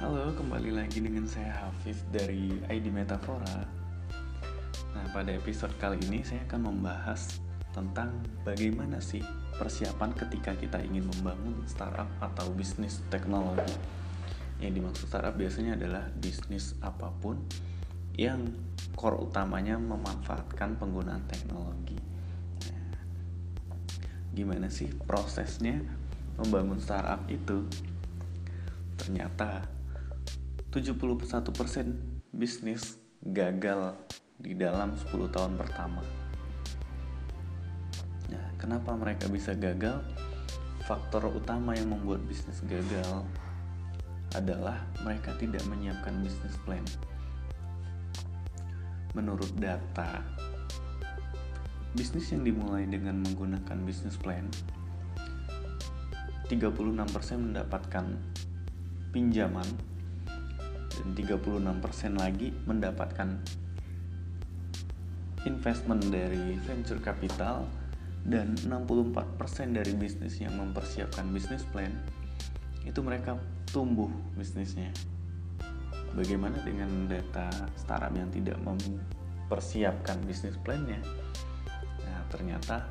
Halo, kembali lagi dengan saya Hafiz dari ID Metafora. Nah, pada episode kali ini saya akan membahas tentang bagaimana sih persiapan ketika kita ingin membangun startup atau bisnis teknologi. Yang dimaksud startup biasanya adalah bisnis apa pun yang core utamanya memanfaatkan penggunaan teknologi. Nah, gimana sih prosesnya membangun startup itu? Ternyata 71% bisnis gagal di dalam 10 tahun pertama. Nah, kenapa mereka bisa gagal? Faktor utama yang membuat bisnis gagal adalah mereka tidak menyiapkan bisnis plan. Menurut data, bisnis yang dimulai dengan menggunakan bisnis plan 36% mendapatkan pinjaman 36% lagi mendapatkan investment dari venture capital dan 64% dari bisnis yang mempersiapkan bisnis plan itu mereka tumbuh bisnisnya. Bagaimana dengan data startup yang tidak mempersiapkan bisnis plannya? Nah, ternyata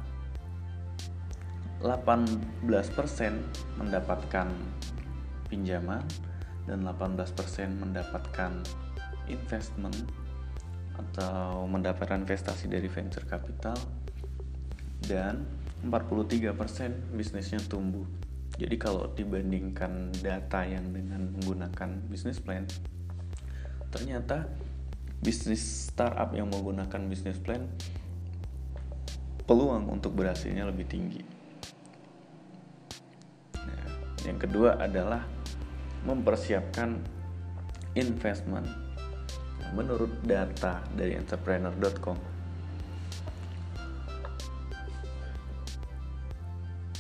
18% mendapatkan pinjaman dan 18% mendapatkan investment atau mendapatkan investasi dari venture capital dan 43% bisnisnya tumbuh. Jadi kalau dibandingkan data yang dengan menggunakan bisnis plan, ternyata bisnis startup yang menggunakan bisnis plan peluang untuk berhasilnya lebih tinggi. Yang kedua adalah mempersiapkan investment. Menurut data dari entrepreneur.com,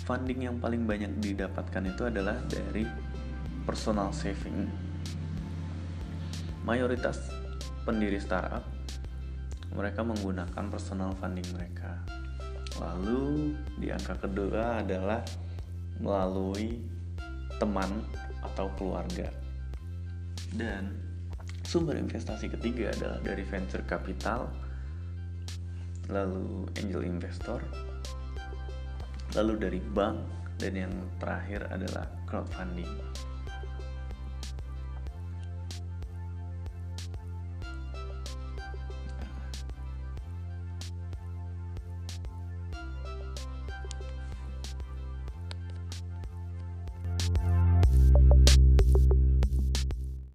funding yang paling banyak didapatkan itu adalah dari personal saving. Mayoritas pendiri startup mereka menggunakan personal funding mereka. Lalu di angka kedua adalah melalui teman atau keluarga. Dan sumber investasi ketiga adalah dari venture capital, lalu angel investor, lalu dari bank, dan yang terakhir adalah crowdfunding.